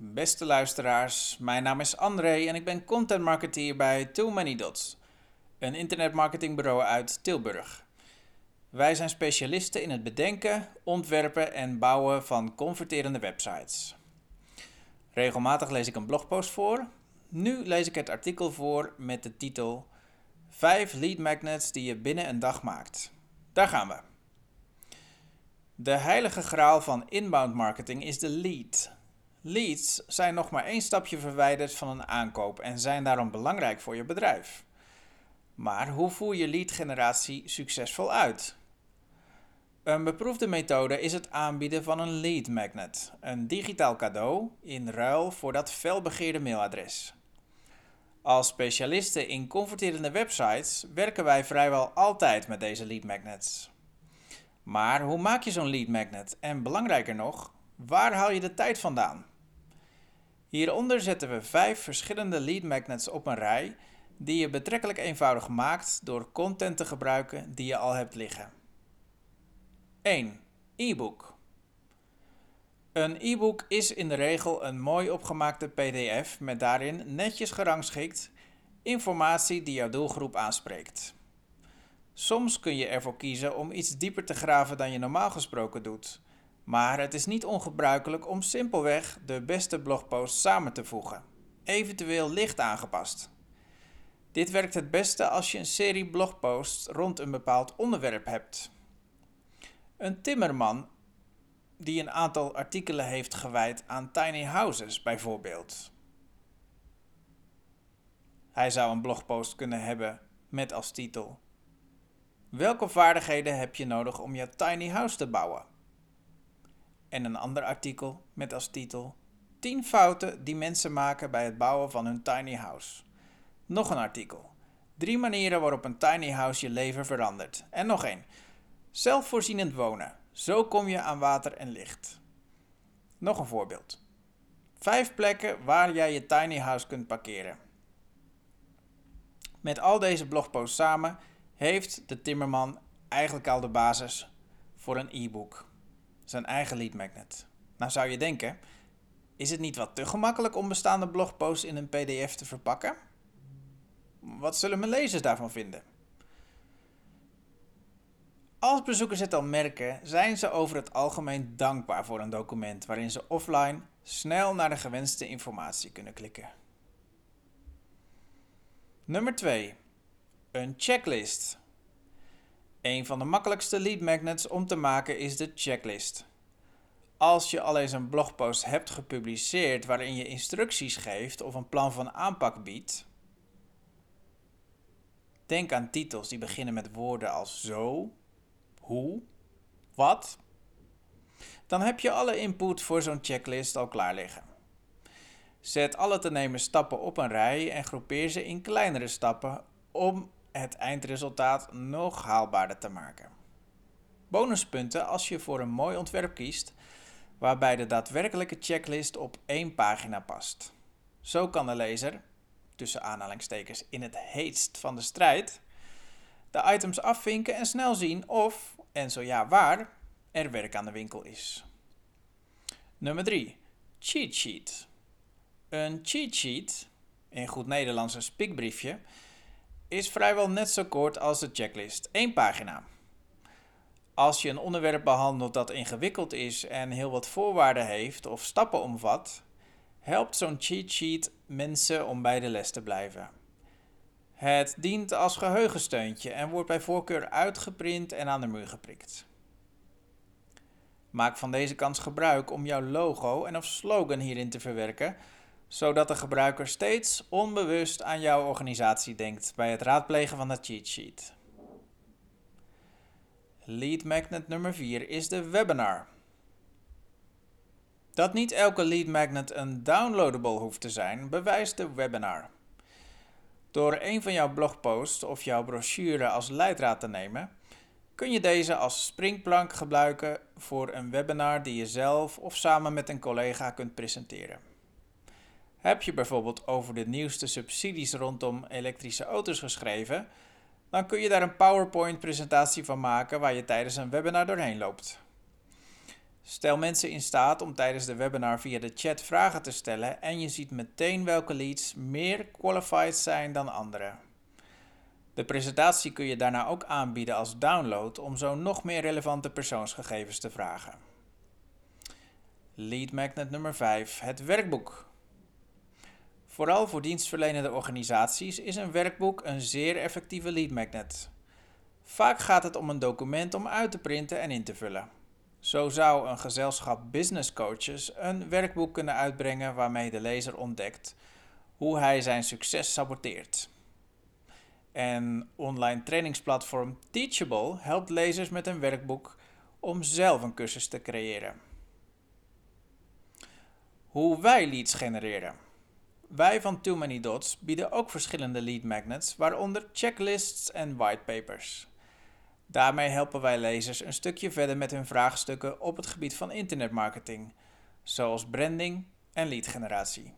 Beste luisteraars, mijn naam is André en ik ben content marketeer bij Too Many Dots, een internetmarketingbureau uit Tilburg. Wij zijn specialisten in het bedenken, ontwerpen en bouwen van converterende websites. Regelmatig lees ik een blogpost voor. Nu lees ik het artikel voor met de titel 5 lead magnets die je binnen een dag maakt. Daar gaan we. De heilige graal van inbound marketing is de lead. Leads zijn nog maar één stapje verwijderd van een aankoop en zijn daarom belangrijk voor je bedrijf. Maar hoe voer je lead generatie succesvol uit? Een beproefde methode is het aanbieden van een lead magnet, een digitaal cadeau in ruil voor dat felbegeerde mailadres. Als specialisten in converterende websites werken wij vrijwel altijd met deze lead magnets. Maar hoe maak je zo'n lead magnet? En belangrijker nog, waar haal je de tijd vandaan? Hieronder zetten we vijf verschillende lead magnets op een rij die je betrekkelijk eenvoudig maakt door content te gebruiken die je al hebt liggen. 1. E-book. Een e-book is in de regel een mooi opgemaakte PDF met daarin netjes gerangschikt informatie die jouw doelgroep aanspreekt. Soms kun je ervoor kiezen om iets dieper te graven dan je normaal gesproken doet, maar het is niet ongebruikelijk om simpelweg de beste blogpost samen te voegen, eventueel licht aangepast. Dit werkt het beste als je een serie blogposts rond een bepaald onderwerp hebt. Een timmerman die een aantal artikelen heeft gewijd aan tiny houses bijvoorbeeld. Hij zou een blogpost kunnen hebben met als titel: Welke vaardigheden heb je nodig om je tiny house te bouwen? En een ander artikel met als titel 10 fouten die mensen maken bij het bouwen van hun tiny house. Nog een artikel. Drie manieren waarop een tiny house je leven verandert. En nog één. Zelfvoorzienend wonen. Zo kom je aan water en licht. Nog een voorbeeld. Vijf plekken waar jij je tiny house kunt parkeren. Met al deze blogposts samen heeft de timmerman eigenlijk al de basis voor een e-book. Zijn eigen lead magnet. Nou zou je denken, is het niet wat te gemakkelijk om bestaande blogposts in een pdf te verpakken? Wat zullen mijn lezers daarvan vinden? Als bezoekers het al merken, zijn ze over het algemeen dankbaar voor een document waarin ze offline snel naar de gewenste informatie kunnen klikken. Nummer 2. Een checklist. Een van de makkelijkste lead magnets om te maken is de checklist. Als je al eens een blogpost hebt gepubliceerd waarin je instructies geeft of een plan van aanpak biedt, denk aan titels die beginnen met woorden als zo, hoe, wat. Dan heb je alle input voor zo'n checklist al klaar liggen. Zet alle te nemen stappen op een rij en groepeer ze in kleinere stappen om het eindresultaat nog haalbaarder te maken. Bonuspunten als je voor een mooi ontwerp kiest, waarbij de daadwerkelijke checklist op één pagina past. Zo kan de lezer, tussen aanhalingstekens in het heetst van de strijd, de items afvinken en snel zien of, en zo ja waar, er werk aan de winkel is. Nummer 3. Cheat sheet. Een cheat sheet, in goed Nederlands een spiekbriefje, is vrijwel net zo kort als de checklist. Eén pagina. Als je een onderwerp behandelt dat ingewikkeld is en heel wat voorwaarden heeft of stappen omvat, helpt zo'n cheat sheet mensen om bij de les te blijven. Het dient als geheugensteuntje en wordt bij voorkeur uitgeprint en aan de muur geprikt. Maak van deze kans gebruik om jouw logo en of slogan hierin te verwerken, zodat de gebruiker steeds onbewust aan jouw organisatie denkt bij het raadplegen van de cheat sheet. Lead magnet nummer 4 is de webinar. Dat niet elke lead magnet een downloadable hoeft te zijn, bewijst de webinar. Door een van jouw blogposts of jouw brochure als leidraad te nemen, kun je deze als springplank gebruiken voor een webinar die je zelf of samen met een collega kunt presenteren. Heb je bijvoorbeeld over de nieuwste subsidies rondom elektrische auto's geschreven, dan kun je daar een PowerPoint-presentatie van maken waar je tijdens een webinar doorheen loopt. Stel mensen in staat om tijdens de webinar via de chat vragen te stellen en je ziet meteen welke leads meer qualified zijn dan andere. De presentatie kun je daarna ook aanbieden als download om zo nog meer relevante persoonsgegevens te vragen. Lead magnet nummer 5, het werkboek. Vooral voor dienstverlenende organisaties is een werkboek een zeer effectieve lead magnet. Vaak gaat het om een document om uit te printen en in te vullen. Zo zou een gezelschap business coaches een werkboek kunnen uitbrengen waarmee de lezer ontdekt hoe hij zijn succes saboteert. En online trainingsplatform Teachable helpt lezers met een werkboek om zelf een cursus te creëren. Hoe wij leads genereren. Wij van Too Many Dots bieden ook verschillende lead magnets, waaronder checklists en whitepapers. Daarmee helpen wij lezers een stukje verder met hun vraagstukken op het gebied van internetmarketing, zoals branding en leadgeneratie.